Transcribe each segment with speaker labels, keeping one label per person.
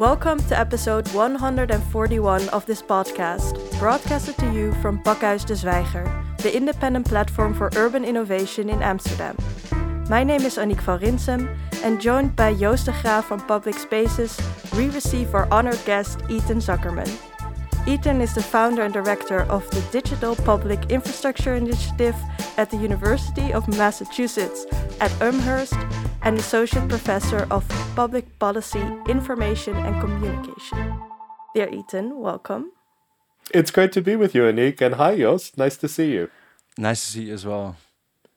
Speaker 1: Welcome to episode 141 of this podcast, broadcasted to you from Pakhuis de Zwijger, the independent platform for urban innovation in Amsterdam. My name is Annick van Rinsum, and joined by Joost de Graaf from Public Spaces, we receive our honored guest, Ethan Zuckerman. Ethan is the founder and director of the Digital Public Infrastructure Initiative at the University of Massachusetts at Amherst and Associate Professor of Public Policy, Information and Communication. Dear Ethan, welcome.
Speaker 2: It's great to be with you, Annick, and hi, Joost. Nice to see you.
Speaker 3: Nice to see you as well.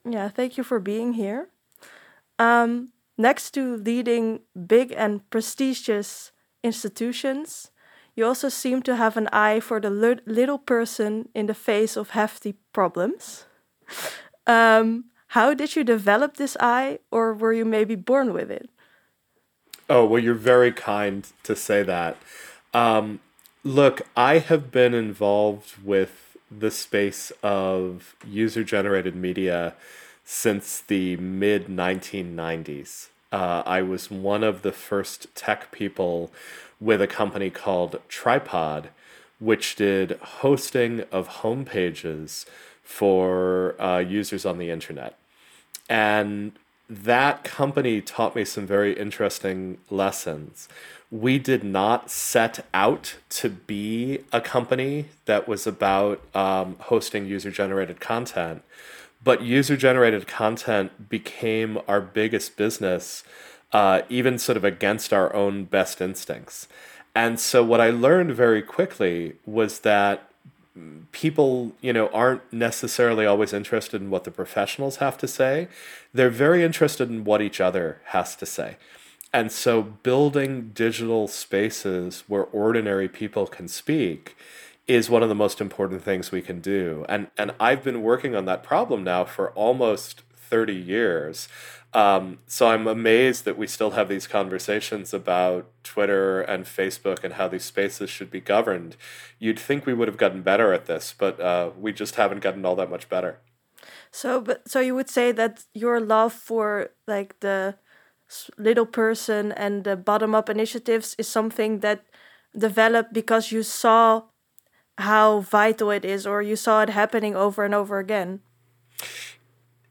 Speaker 1: Yeah, thank you for being here. Um, next to leading big and prestigious institutions, you also seem to have an eye for the little person in the face of hefty problems. Um, how did you develop this eye, or were you maybe born with it?
Speaker 2: Oh, well, you're very kind to say that. Um, look, I have been involved with the space of user generated media since the mid 1990s. Uh, I was one of the first tech people with a company called Tripod, which did hosting of homepages for uh, users on the internet. And that company taught me some very interesting lessons. We did not set out to be a company that was about um, hosting user generated content but user generated content became our biggest business, uh, even sort of against our own best instincts. And so, what I learned very quickly was that people, you know, aren't necessarily always interested in what the professionals have to say. They're very interested in what each other has to say. And so, building digital spaces where ordinary people can speak is one of the most important things we can do. And and I've been working on that problem now for almost 30 years. Um, so I'm amazed that we still have these conversations about Twitter and Facebook and how these spaces should be governed. You'd think we would have gotten better at this, but uh, we just haven't gotten all that much better.
Speaker 1: So, but so you would say that your love for like the little person and the bottom up initiatives is something that developed because you saw how vital it is, or you saw it happening over and over again?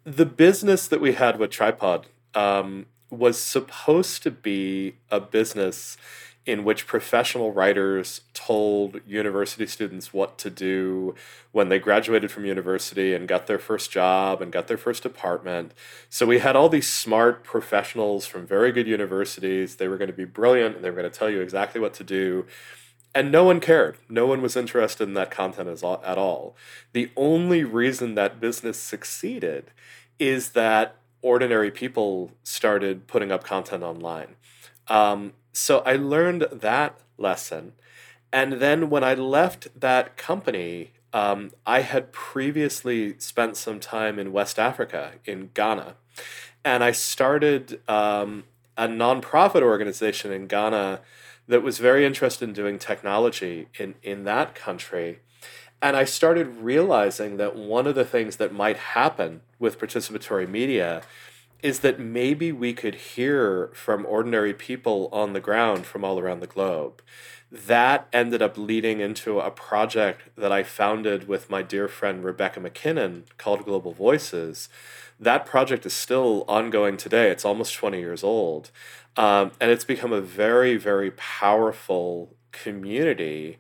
Speaker 2: The business that we had with Tripod um, was supposed to be a business in which professional writers told university students what to do when they graduated from university and got their first job and got their first apartment. So we had all these smart professionals from very good universities. They were going to be brilliant and they were going to tell you exactly what to do and no one cared. No one was interested in that content as, at all. The only reason that business succeeded is that ordinary people started putting up content online. Um, so I learned that lesson. And then when I left that company, um, I had previously spent some time in West Africa, in Ghana. And I started um, a nonprofit organization in Ghana that was very interested in doing technology in, in that country. And I started realizing that one of the things that might happen with participatory media is that maybe we could hear from ordinary people on the ground from all around the globe. That ended up leading into a project that I founded with my dear friend Rebecca MacKinnon called Global Voices. That project is still ongoing today. It's almost 20 years old. Um, and it's become a very, very powerful community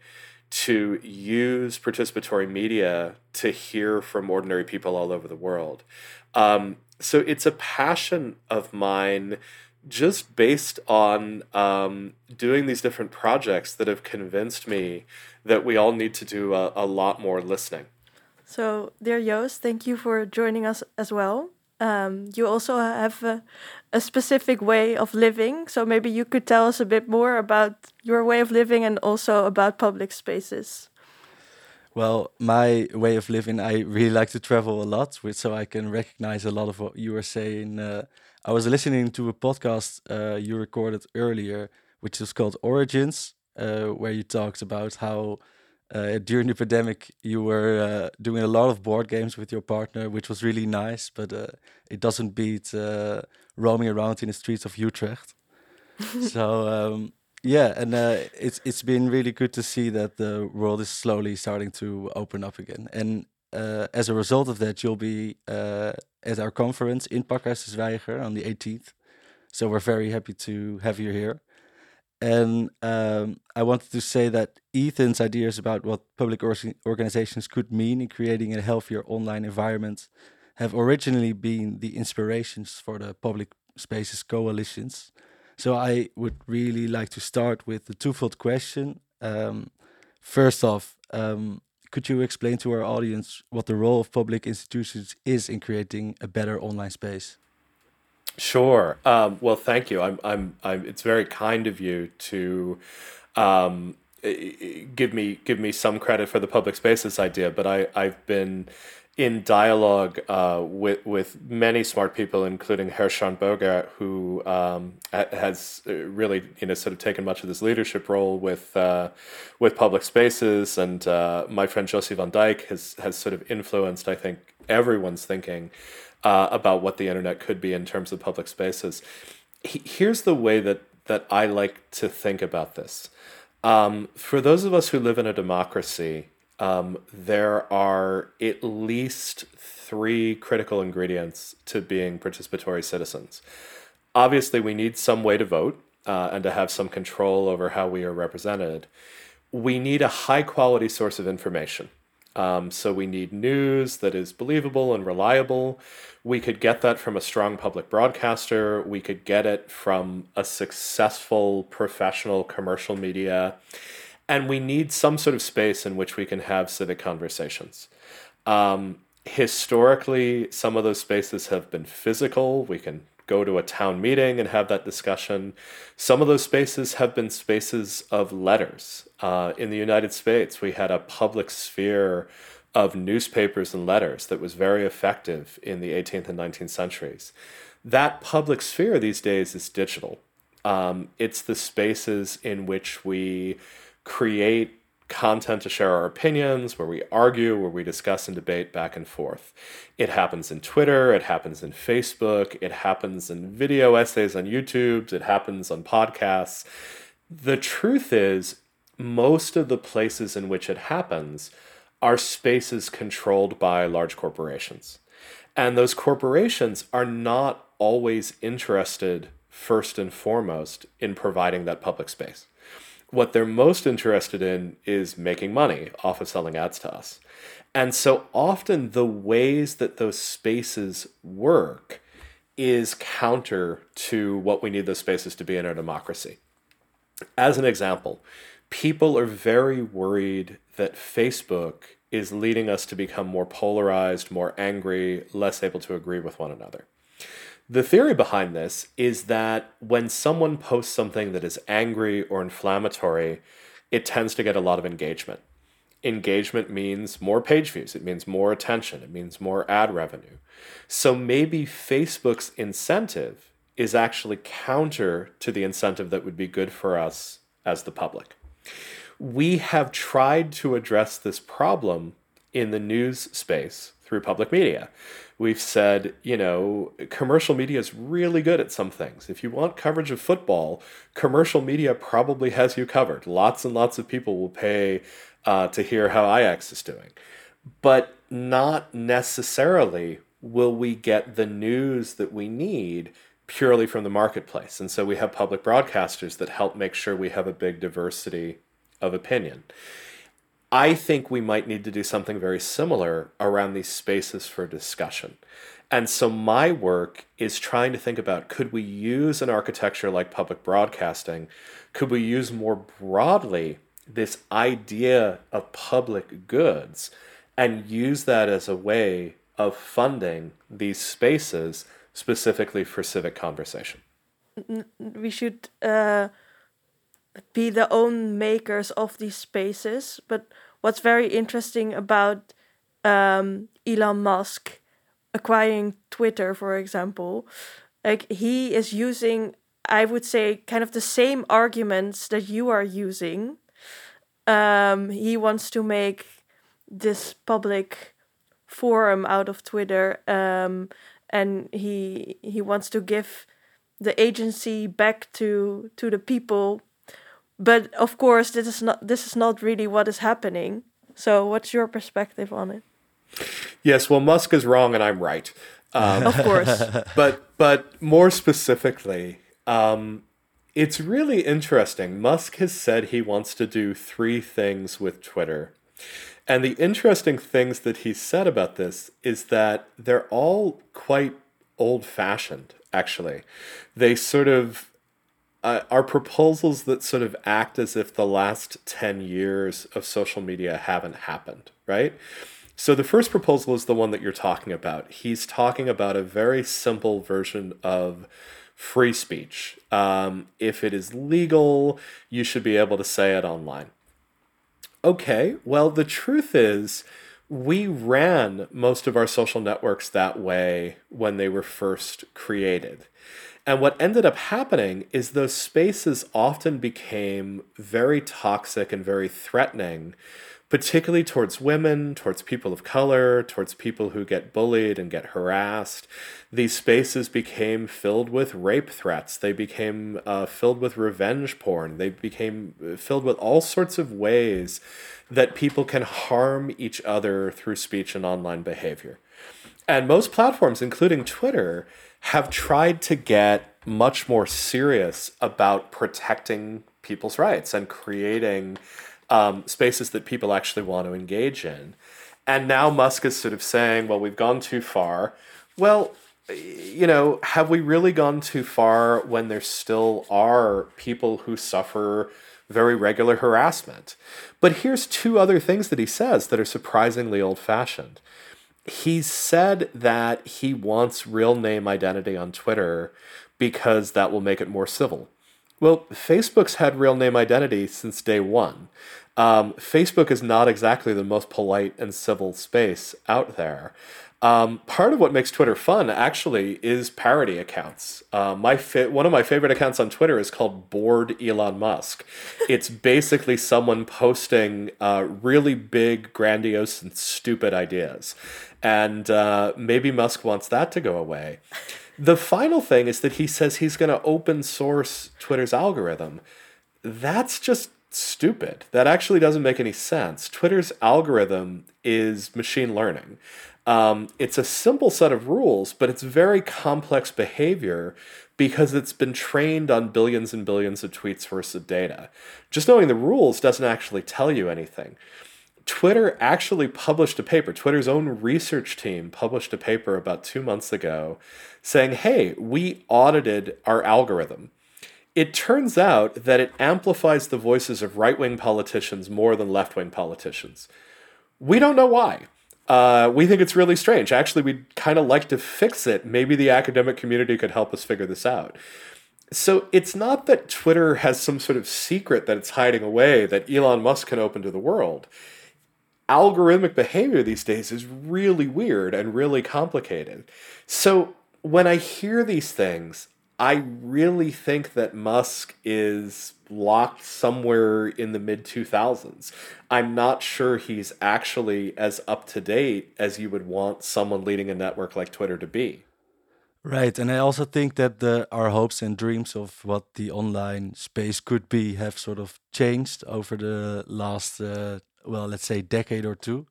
Speaker 2: to use participatory media to hear from ordinary people all over the world. Um, so it's a passion of mine just based on um, doing these different projects that have convinced me that we all need to do a, a lot more listening.
Speaker 1: So, dear Joost, thank you for joining us as well. Um, you also have a, a, specific way of living. So maybe you could tell us a bit more about your way of living and also about public spaces.
Speaker 3: Well, my way of living, I really like to travel a lot, with, so I can recognize a lot of what you were saying. Uh, I was listening to a podcast uh, you recorded earlier, which is called Origins, uh, where you talked about how uh, during the pandemic you were uh, doing a lot of board games with your partner, which was really nice. But uh, it doesn't beat uh, roaming around in the streets of Utrecht. so um, Yeah, and uh, it's it's been really good to see that the world is slowly starting to open up again. And uh, as a result of that, you'll be uh, at our conference in Pakhuis Zwijger on the 18th. So we're very happy to have you here. And um, I wanted to say that Ethan's ideas about what public or organizations could mean in creating a healthier online environment have originally been the inspirations for the public spaces coalitions. So I would really like to start with the twofold question. Um, first off, um, could you explain to our audience what the role of public institutions is in creating a better online space?
Speaker 2: Sure. Um, well, thank you. I'm, I'm, I'm, it's very kind of you to um, give me give me some credit for the public spaces idea, but I, I've been in dialogue uh, with with many smart people, including Herr Boger, who um, has uh, really you know sort of taken much of this leadership role with uh, with public spaces, and uh, my friend José van Dijck has has sort of influenced, I think, everyone's thinking uh, about what the internet could be in terms of public spaces. He, here's the way that that I like to think about this. Um, for those of us who live in a democracy, um, there are at least three critical ingredients to being participatory citizens. Obviously, we need some way to vote uh, and to have some control over how we are represented. We need a high quality source of information. Um, so we need news that is believable and reliable. We could get that from a strong public broadcaster. We could get it from a successful professional commercial media and we need some sort of space in which we can have civic conversations. Um, historically, some of those spaces have been physical. We can go to a town meeting and have that discussion. Some of those spaces have been spaces of letters. Uh, in the United States, we had a public sphere of newspapers and letters that was very effective in the 18th and 19th centuries. That public sphere these days is digital. Um, it's the spaces in which we create content to share our opinions, where we argue, where we discuss and debate back and forth. It happens in Twitter, it happens in Facebook, it happens in video essays on YouTube, it happens on podcasts. The truth is, most of the places in which it happens are spaces controlled by large corporations. And those corporations are not always interested, first and foremost, in providing that public space what they're most interested in is making money off of selling ads to us. And so often the ways that those spaces work is counter to what we need those spaces to be in our democracy. As an example, people are very worried that Facebook is leading us to become more polarized, more angry, less able to agree with one another. The theory behind this is that when someone posts something that is angry or inflammatory, it tends to get a lot of engagement. Engagement means more page views, it means more attention, it means more ad revenue. So maybe Facebook's incentive is actually counter to the incentive that would be good for us as the public. We have tried to address this problem in the news space through public media we've said, you know, commercial media is really good at some things. If you want coverage of football, commercial media probably has you covered. Lots and lots of people will pay uh, to hear how Ajax is doing. But not necessarily will we get the news that we need purely from the marketplace. And so we have public broadcasters that help make sure we have a big diversity of opinion. I think we might need to do something very similar around these spaces for discussion. And so my work is trying to think about could we use an architecture like public broadcasting? Could we use more broadly this idea of public goods and use that as a way of funding these spaces specifically for civic conversation?
Speaker 1: We should uh, be the own makers of these spaces. But what's very interesting about um, Elon Musk acquiring Twitter, for example, like he is using, I would say, kind of the same arguments that you are using. Um, he wants to make this public forum out of Twitter, um, and he he wants to give the agency back to to the people but of course, this is not this is not really what is happening. So, what's your perspective on it?
Speaker 2: Yes, well, Musk is wrong and I'm right.
Speaker 1: Um, of course.
Speaker 2: But but more specifically, um, it's really interesting. Musk has said he wants to do three things with Twitter. And the interesting things that he said about this is that they're all quite old fashioned, actually. They sort of uh, are proposals that sort of act as if the last 10 years of social media haven't happened, right? So the first proposal is the one that you're talking about. He's talking about a very simple version of free speech. Um, if it is legal, you should be able to say it online. Okay, well, the truth is, we ran most of our social networks that way when they were first created. And what ended up happening is those spaces often became very toxic and very threatening particularly towards women, towards people of color, towards people who get bullied and get harassed. These spaces became filled with rape threats. They became uh, filled with revenge porn. They became uh, filled with all sorts of ways that people can harm each other through speech and online behavior. And most platforms, including Twitter, have tried to get much more serious about protecting people's rights and creating um, spaces that people actually want to engage in. And now Musk is sort of saying, well, we've gone too far. Well, you know, have we really gone too far when there still are people who suffer very regular harassment? But here's two other things that he says that are surprisingly old fashioned. He said that he wants real name identity on Twitter because that will make it more civil. Well, Facebook's had real name identity since day one. Um, Facebook is not exactly the most polite and civil space out there. Um, part of what makes Twitter fun, actually, is parody accounts. Uh, my fa- one of my favorite accounts on Twitter is called Bored Elon Musk. It's basically someone posting uh, really big, grandiose, and stupid ideas, and uh, maybe Musk wants that to go away. The final thing is that he says he's going to open source Twitter's algorithm. That's just stupid. That actually doesn't make any sense. Twitter's algorithm is machine learning. Um, it's a simple set of rules, but it's very complex behavior because it's been trained on billions and billions of tweets worth of data. Just knowing the rules doesn't actually tell you anything. Twitter actually published a paper, Twitter's own research team published a paper about two months ago saying, hey, we audited our algorithm it turns out that it amplifies the voices of right wing politicians more than left wing politicians. We don't know why. Uh, we think it's really strange. Actually, we'd kind of like to fix it. Maybe the academic community could help us figure this out. So it's not that Twitter has some sort of secret that it's hiding away that Elon Musk can open to the world. Algorithmic behavior these days is really weird and really complicated. So when I hear these things, I really think that Musk is locked somewhere in the mid 2000s. I'm not sure he's actually as up to date as you would want someone leading a network like Twitter to be.
Speaker 3: Right, and I also think that the our hopes and dreams of what the online space could be have sort of changed over the last, uh, well, let's say, decade or two.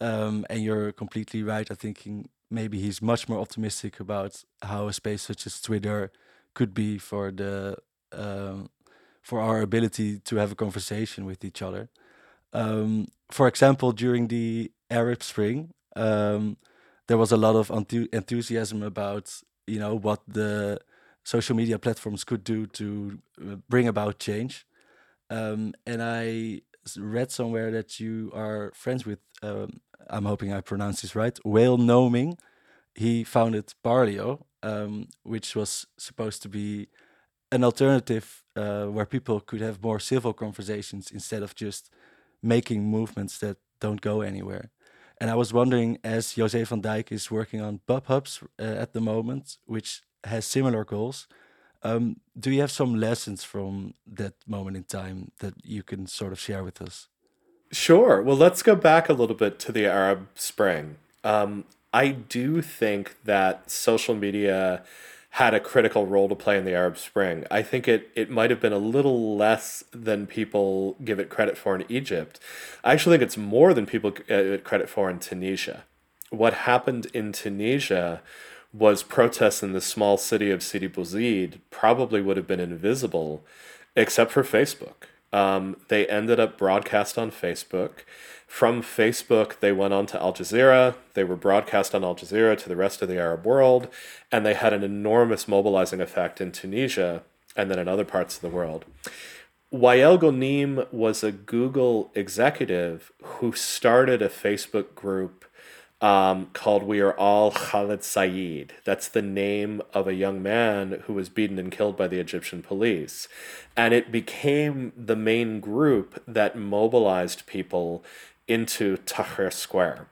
Speaker 3: Um, and you're completely right. I think maybe he's much more optimistic about how a space such as Twitter could be for the um, for our ability to have a conversation with each other. Um, for example, during the Arab Spring, um, there was a lot of enthusiasm about you know what the social media platforms could do to uh, bring about change. Um, and I read somewhere that you are friends with um, I'm hoping I pronounce this right, Wael Ghonim. He founded Parlia, um, which was supposed to be an alternative uh, where people could have more civil conversations instead of just making movements that don't go anywhere. And I was wondering, as José van Dijck is working on PubHubs uh, at the moment, which has similar goals, um, do you have some lessons from that moment in time that you can sort of share with us?
Speaker 2: Sure. Well, let's go back a little bit to the Arab Spring. Um, I do think that social media had a critical role to play in the Arab Spring. I think it, it might have been a little less than people give it credit for in Egypt. I actually think it's more than people give it credit for in Tunisia. What happened in Tunisia was protests in the small city of Sidi Bouzid probably would have been invisible except for Facebook. Um, they ended up broadcast on Facebook. From Facebook, they went on to Al Jazeera. They were broadcast on Al Jazeera to the rest of the Arab world, and they had an enormous mobilizing effect in Tunisia and then in other parts of the world. Wael Ghonim was a Google executive who started a Facebook group um, called We Are All Khaled Said. That's the name of a young man who was beaten and killed by the Egyptian police. And it became the main group that mobilized people into Tahrir Square.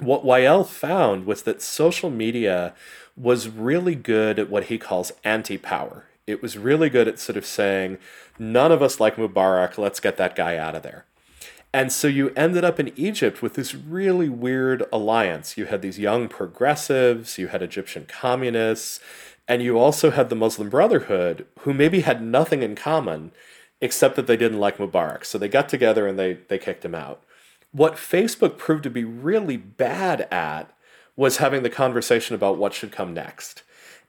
Speaker 2: What Wael found was that social media was really good at what he calls anti power. It was really good at sort of saying, none of us like Mubarak, let's get that guy out of there. And so you ended up in Egypt with this really weird alliance. You had these young progressives, you had Egyptian communists, and you also had the Muslim Brotherhood, who maybe had nothing in common except that they didn't like Mubarak. So they got together and they, they kicked him out. What Facebook proved to be really bad at was having the conversation about what should come next.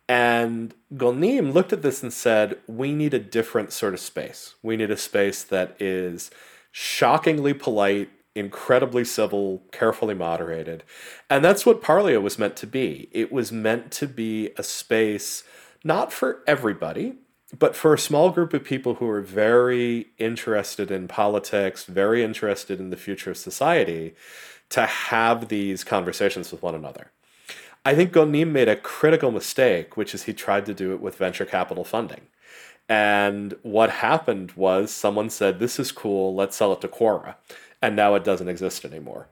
Speaker 2: And Ghonim looked at this and said, We need a different sort of space. We need a space that is shockingly polite, incredibly civil, carefully moderated. And that's what Parlia was meant to be. It was meant to be a space not for everybody, but for a small group of people who are very interested in politics, very interested in the future of society, to have these conversations with one another. I think Ghonim made a critical mistake, which is he tried to do it with venture capital funding. And what happened was someone said, This is cool, let's sell it to Quora. And now it doesn't exist anymore.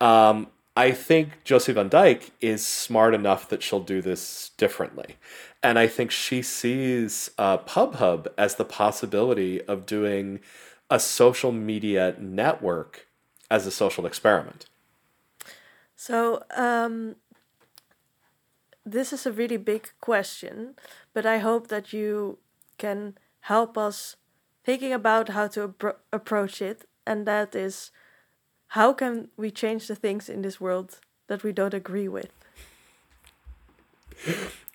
Speaker 2: Um, I think José Van Dijck is smart enough that she'll do this differently. And I think she sees uh, PubHub as the possibility of doing a social media network as a social experiment.
Speaker 1: So, um, this is a really big question, but I hope that you can help us thinking about how to appro approach it, and that is how can we change the things in this world that we don't agree with?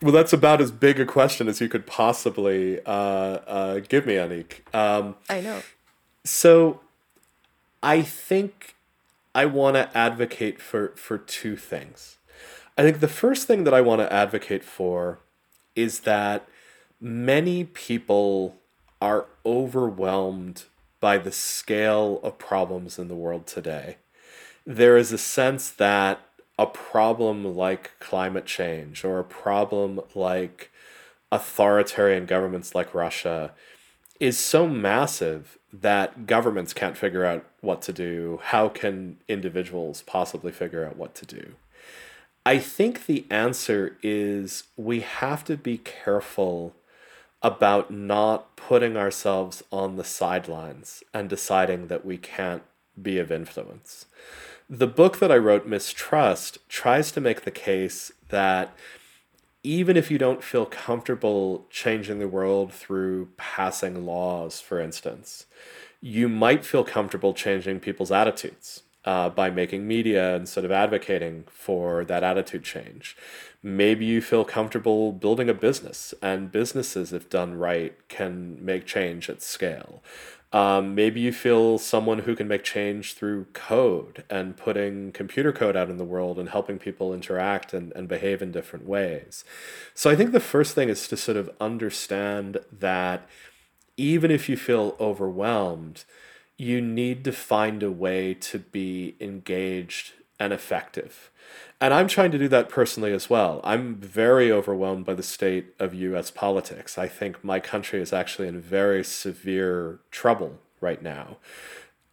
Speaker 2: Well, that's about as big a question as you could possibly uh, uh, give me, Annick. Um,
Speaker 1: I know.
Speaker 2: So, I think I want to advocate for for two things. I think the first thing that I want to advocate for is that many people are overwhelmed by the scale of problems in the world today. There is a sense that a problem like climate change or a problem like authoritarian governments like Russia is so massive that governments can't figure out what to do. How can individuals possibly figure out what to do? I think the answer is we have to be careful about not putting ourselves on the sidelines and deciding that we can't be of influence. The book that I wrote, Mistrust, tries to make the case that even if you don't feel comfortable changing the world through passing laws, for instance, you might feel comfortable changing people's attitudes uh, by making media and sort of advocating for that attitude change. Maybe you feel comfortable building a business, and businesses, if done right, can make change at scale. Um, maybe you feel someone who can make change through code and putting computer code out in the world and helping people interact and, and behave in different ways. So I think the first thing is to sort of understand that even if you feel overwhelmed, you need to find a way to be engaged and effective. And I'm trying to do that personally as well. I'm very overwhelmed by the state of US politics. I think my country is actually in very severe trouble right now.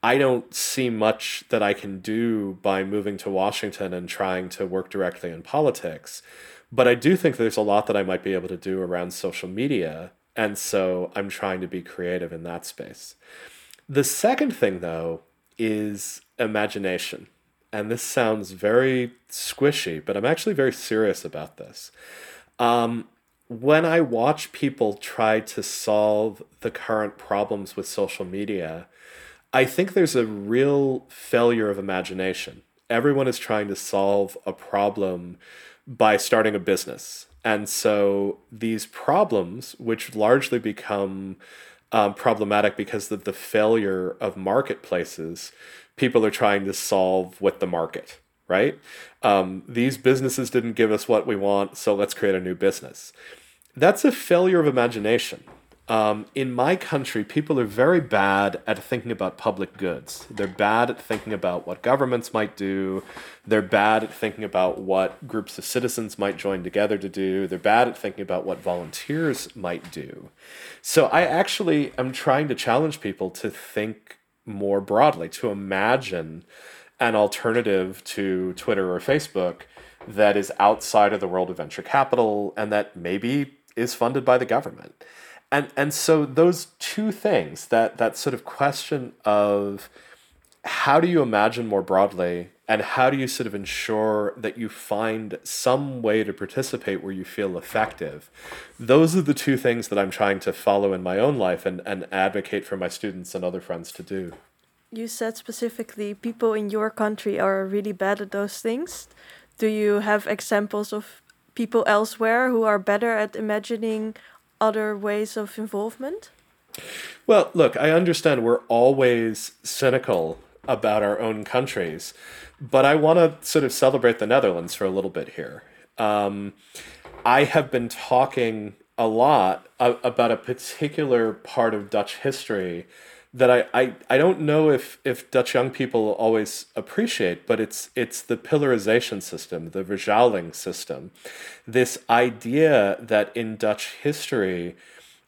Speaker 2: I don't see much that I can do by moving to Washington and trying to work directly in politics. But I do think there's a lot that I might be able to do around social media. And so I'm trying to be creative in that space. The second thing, though, is imagination. And this sounds very squishy, but I'm actually very serious about this. Um, when I watch people try to solve the current problems with social media, I think there's a real failure of imagination. Everyone is trying to solve a problem by starting a business. And so these problems, which largely become um, problematic because of the failure of marketplaces, people are trying to solve with the market, right? Um, these businesses didn't give us what we want, so let's create a new business that's a failure of imagination. Um, in my country, people are very bad at thinking about public goods. They're bad at thinking about what governments might do. They're bad at thinking about what groups of citizens might join together to do. They're bad at thinking about what volunteers might do. So I actually am trying to challenge people to think more broadly, to imagine an alternative to Twitter or Facebook that is outside of the world of venture capital and that maybe is funded by the government. And and so those two things, that that sort of question of how do you imagine more broadly and how do you sort of ensure that you find some way to participate where you feel effective those are the two things that i'm trying to follow in my own life and, and advocate for my students and other friends to do.
Speaker 1: You said specifically people in your country are really bad at those things. Do you have examples of people elsewhere who are better at imagining other ways of involvement?
Speaker 2: Well, look, I understand we're always cynical about our own countries, but I want to sort of celebrate the Netherlands for a little bit here. Um, I have been talking a lot about a particular part of Dutch history that I, I, I don't know if, if Dutch young people always appreciate, but it's it's the pillarization system, the verzuiling system. This idea that in Dutch history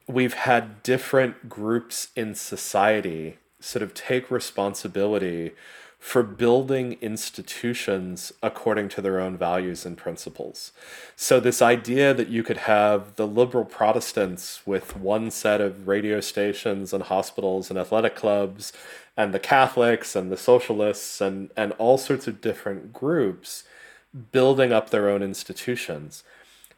Speaker 2: we've had different groups in society sort of take responsibility for building institutions according to their own values and principles. So, this idea that you could have the liberal Protestants with one set of radio stations and hospitals and athletic clubs, and the Catholics and the socialists and, and all sorts of different groups building up their own institutions.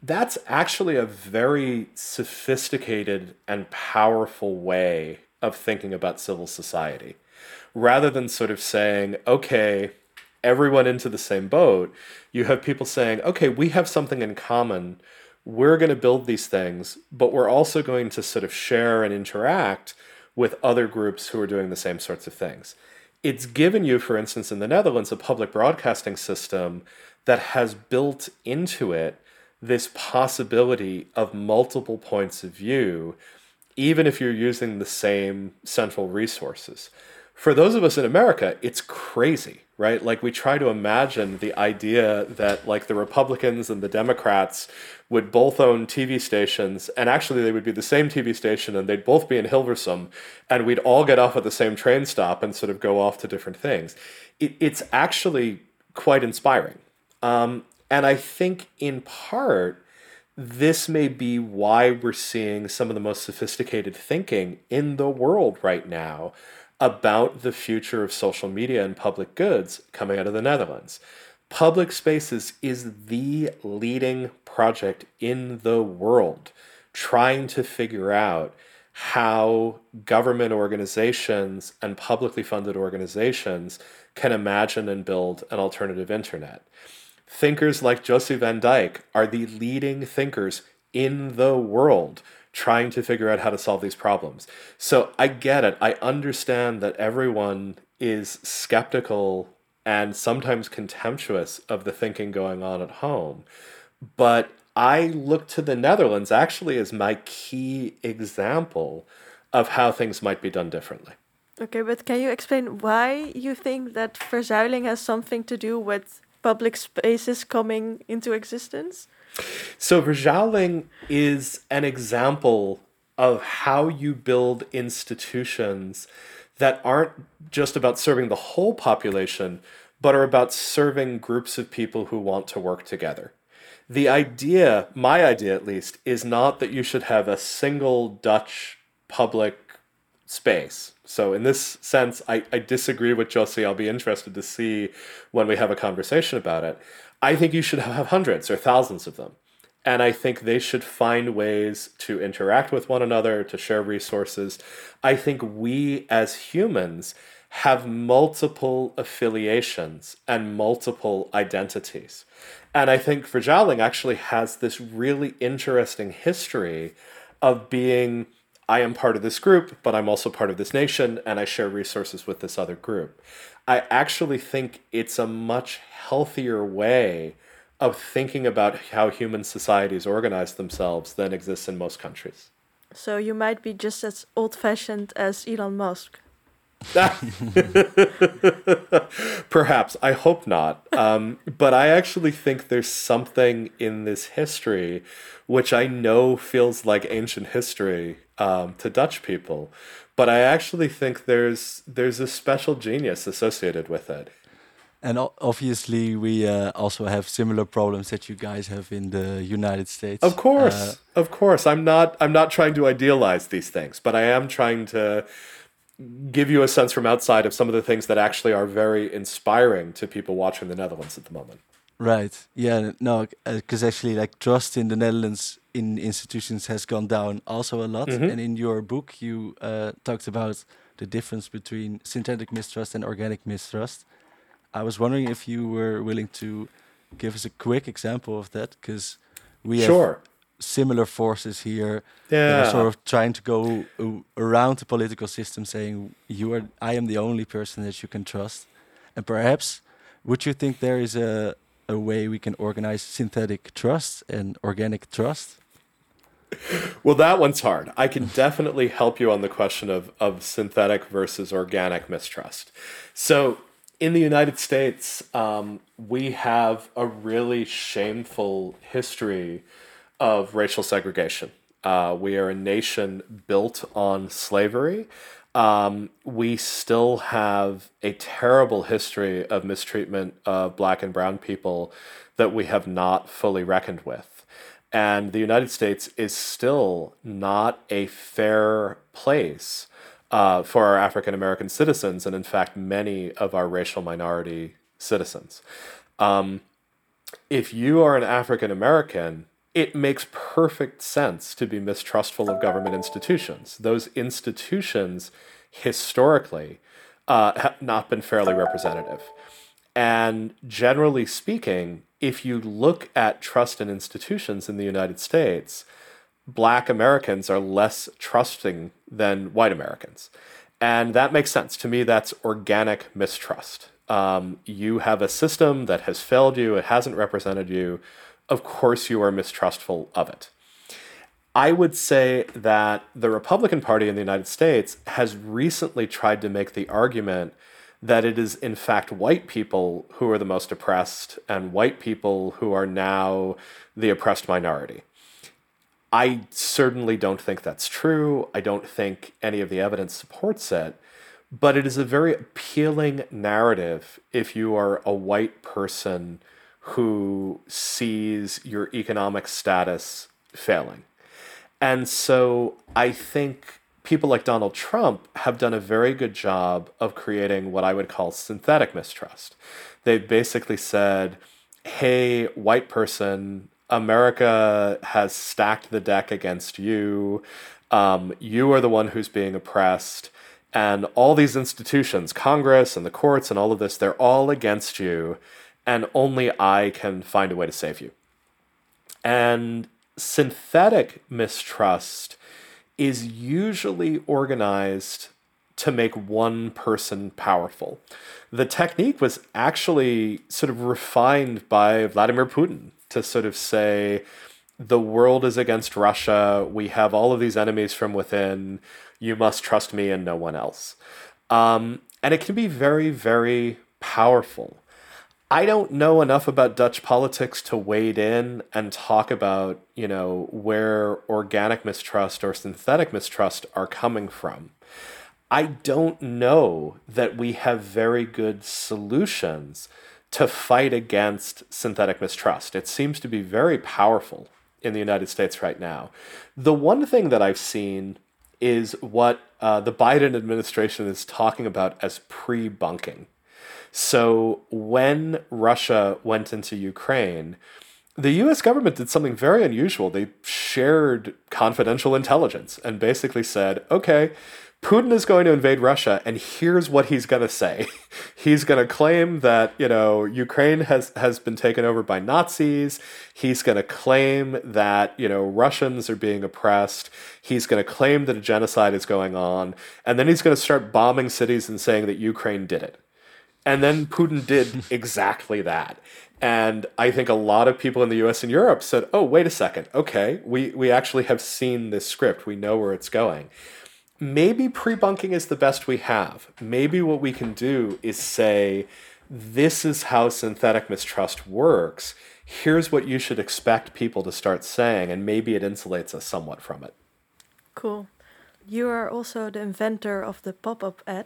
Speaker 2: That's actually a very sophisticated and powerful way of thinking about civil society rather than sort of saying, okay, everyone into the same boat, you have people saying, okay, we have something in common. We're going to build these things, but we're also going to sort of share and interact with other groups who are doing the same sorts of things. It's given you, for instance, in the Netherlands, a public broadcasting system that has built into it this possibility of multiple points of view, even if you're using the same central resources for those of us in America, it's crazy, right? Like we try to imagine the idea that like the Republicans and the Democrats would both own TV stations, and actually they would be the same TV station, and they'd both be in Hilversum, and we'd all get off at the same train stop and sort of go off to different things. It, it's actually quite inspiring, um, and I think in part this may be why we're seeing some of the most sophisticated thinking in the world right now about the future of social media and public goods coming out of the Netherlands. Public Spaces is the leading project in the world trying to figure out how government organizations and publicly funded organizations can imagine and build an alternative internet. Thinkers like José van Dijck are the leading thinkers in the world trying to figure out how to solve these problems. So I get it. I understand that everyone is skeptical and sometimes contemptuous of the thinking going on at home. But I look to the Netherlands actually as my key example of how things might be done differently.
Speaker 1: Okay, but can you explain why you think that verzuiling has something to do with public spaces coming into existence?
Speaker 2: So verzuiling is an example of how you build institutions that aren't just about serving the whole population, but are about serving groups of people who want to work together. The idea, my idea at least, is not that you should have a single Dutch public space. So, in this sense, I, I disagree with José. I'll be interested to see when we have a conversation about it. I think you should have hundreds or thousands of them. And I think they should find ways to interact with one another, to share resources. I think we as humans have multiple affiliations and multiple identities. And I think Verzuiling actually has this really interesting history of being I am part of this group, but I'm also part of this nation, and I share resources with this other group. I actually think it's a much healthier way of thinking about how human societies organize themselves than exists in most countries.
Speaker 1: So you might be just as old fashioned as Elon Musk.
Speaker 2: Perhaps. I hope not. Um, but I actually think there's something in this history which I know feels like ancient history um, to Dutch people. But I actually think there's there's a special genius associated with it.
Speaker 3: And obviously, we uh, also have similar problems that you guys have in the United States.
Speaker 2: Of course, uh, of course. I'm not. I'm not trying to idealize these things, but I am trying to give you a sense from outside of some of the things that actually are very inspiring to people watching the Netherlands at the moment.
Speaker 3: Right. Yeah. No, because uh, actually, like trust in the Netherlands in institutions has gone down also a lot. Mm -hmm. And in your book, you uh, talked about the difference between synthetic mistrust and organic mistrust. I was wondering if you were willing to give us a quick example of that, because we sure. have similar forces here. Yeah, sort of trying to go around the political system, saying you are, I am the only person that you can trust, and perhaps would you think there is a a way we can organize synthetic trust and organic trust?
Speaker 2: Well, that one's hard. I can definitely help you on the question of, of synthetic versus organic mistrust. So, in the United States, um, we have a really shameful history of racial segregation. Uh, we are a nation built on slavery. Um, we still have a terrible history of mistreatment of black and brown people that we have not fully reckoned with. And the United States is still not a fair place uh, for our African American citizens, and in fact, many of our racial minority citizens. Um, if you are an African American, it makes perfect sense to be mistrustful of government institutions. Those institutions, historically, uh, have not been fairly representative. And generally speaking, if you look at trust in institutions in the United States, black Americans are less trusting than white Americans. And that makes sense. To me, that's organic mistrust. Um, you have a system that has failed you, it hasn't represented you. Of course, you are mistrustful of it. I would say that the Republican Party in the United States has recently tried to make the argument that it is, in fact, white people who are the most oppressed and white people who are now the oppressed minority. I certainly don't think that's true. I don't think any of the evidence supports it. But it is a very appealing narrative if you are a white person who sees your economic status failing. And so I think people like Donald Trump have done a very good job of creating what I would call synthetic mistrust. They've basically said, hey, white person, America has stacked the deck against you. Um, you are the one who's being oppressed. And all these institutions, Congress and the courts and all of this, they're all against you. And only I can find a way to save you. And synthetic mistrust is usually organized to make one person powerful. The technique was actually sort of refined by Vladimir Putin to sort of say the world is against Russia. We have all of these enemies from within. You must trust me and no one else. Um, and it can be very, very powerful. I don't know enough about Dutch politics to wade in and talk about, you know, where organic mistrust or synthetic mistrust are coming from. I don't know that we have very good solutions to fight against synthetic mistrust. It seems to be very powerful in the United States right now. The one thing that I've seen is what uh, the Biden administration is talking about as pre bunking. So when Russia went into Ukraine, the US government did something very unusual. They shared confidential intelligence and basically said, okay, Putin is going to invade Russia, and here's what he's going to say. he's going to claim that you know Ukraine has has been taken over by Nazis. He's going to claim that you know Russians are being oppressed. He's going to claim that a genocide is going on, and then he's going to start bombing cities and saying that Ukraine did it. And then Putin did exactly that. And I think a lot of people in the US and Europe said, oh, wait a second. Okay, we, we actually have seen this script. We know where it's going maybe pre-bunking is the best we have. Maybe what we can do is say, this is how synthetic mistrust works. Here's what you should expect people to start saying, and maybe it insulates us somewhat from it.
Speaker 1: Cool. You are also the inventor of the pop up ad.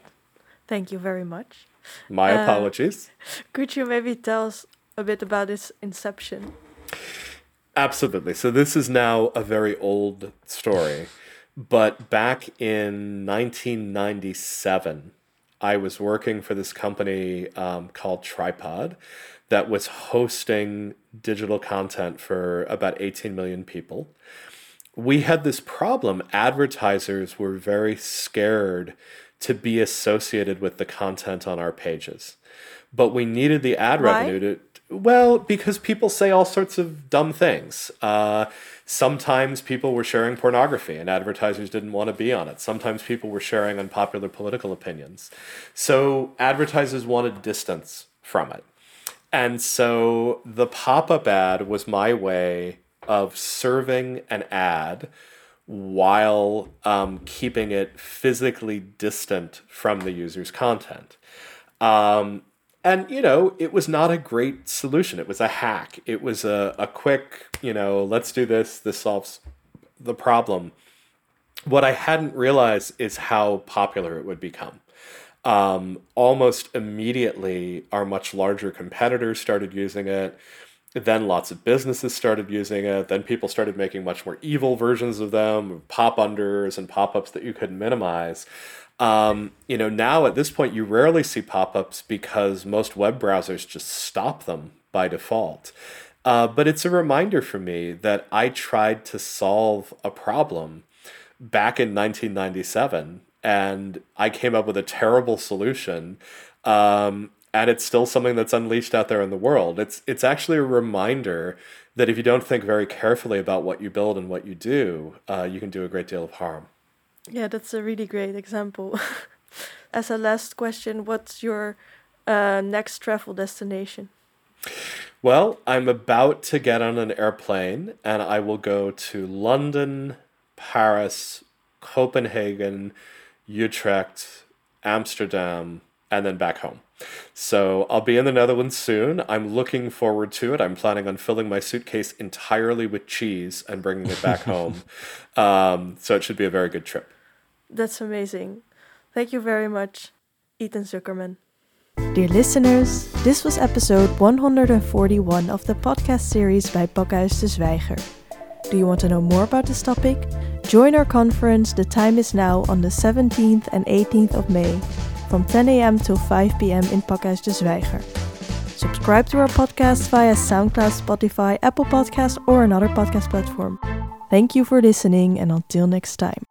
Speaker 1: Thank you very much.
Speaker 2: My uh, apologies.
Speaker 1: Could you maybe tell us a bit about its inception?
Speaker 2: Absolutely. So, this is now a very old story. But back in 1997, I was working for this company um, called Tripod that was hosting digital content for about 18 million people. We had this problem. Advertisers were very scared to be associated with the content on our pages. But we needed the ad Why? revenue to, well, because people say all sorts of dumb things. Uh, sometimes people were sharing pornography and advertisers didn't want to be on it. Sometimes people were sharing unpopular political opinions. So advertisers wanted distance from it. And so the pop up ad was my way of serving an ad while um, keeping it physically distant from the user's content. Um, and you know it was not a great solution. It was a hack. It was a, a quick you know let's do this this solves the problem. What i hadn't realized is how popular it would become. Um, almost immediately our much larger competitors started using it then lots of businesses started using it then people started making much more evil versions of them pop unders and pop-ups that you couldn't minimize um, you know, now at this point, you rarely see pop ups because most web browsers just stop them by default. Uh, but it's a reminder for me that I tried to solve a problem back in 1997 and I came up with a terrible solution. Um, and it's still something that's unleashed out there in the world. It's it's actually a reminder that if you don't think very carefully about what you build and what you do, uh, you can do a great deal of harm.
Speaker 1: Yeah, that's a really great example. As a last question, what's your uh, next travel destination?
Speaker 2: Well, I'm about to get on an airplane and I will go to London, Paris, Copenhagen, Utrecht, Amsterdam, and then back home. So I'll be in the Netherlands soon. I'm looking forward to it. I'm planning on filling my suitcase entirely with cheese and bringing it back home. Um, so it should be a very good trip.
Speaker 1: That's amazing. Thank you very much, Ethan Zuckerman. Dear listeners, this was episode 141 of the podcast series by Pakhuis de Zwijger. Do you want to know more about this topic? Join our conference The Time Is Now on the 17th and 18th of May from 10 a.m. till 5 p.m. in Pakhuis de Zwijger. Subscribe to our podcast via SoundCloud, Spotify, Apple Podcasts, or another podcast platform. Thank you for listening, and until next time.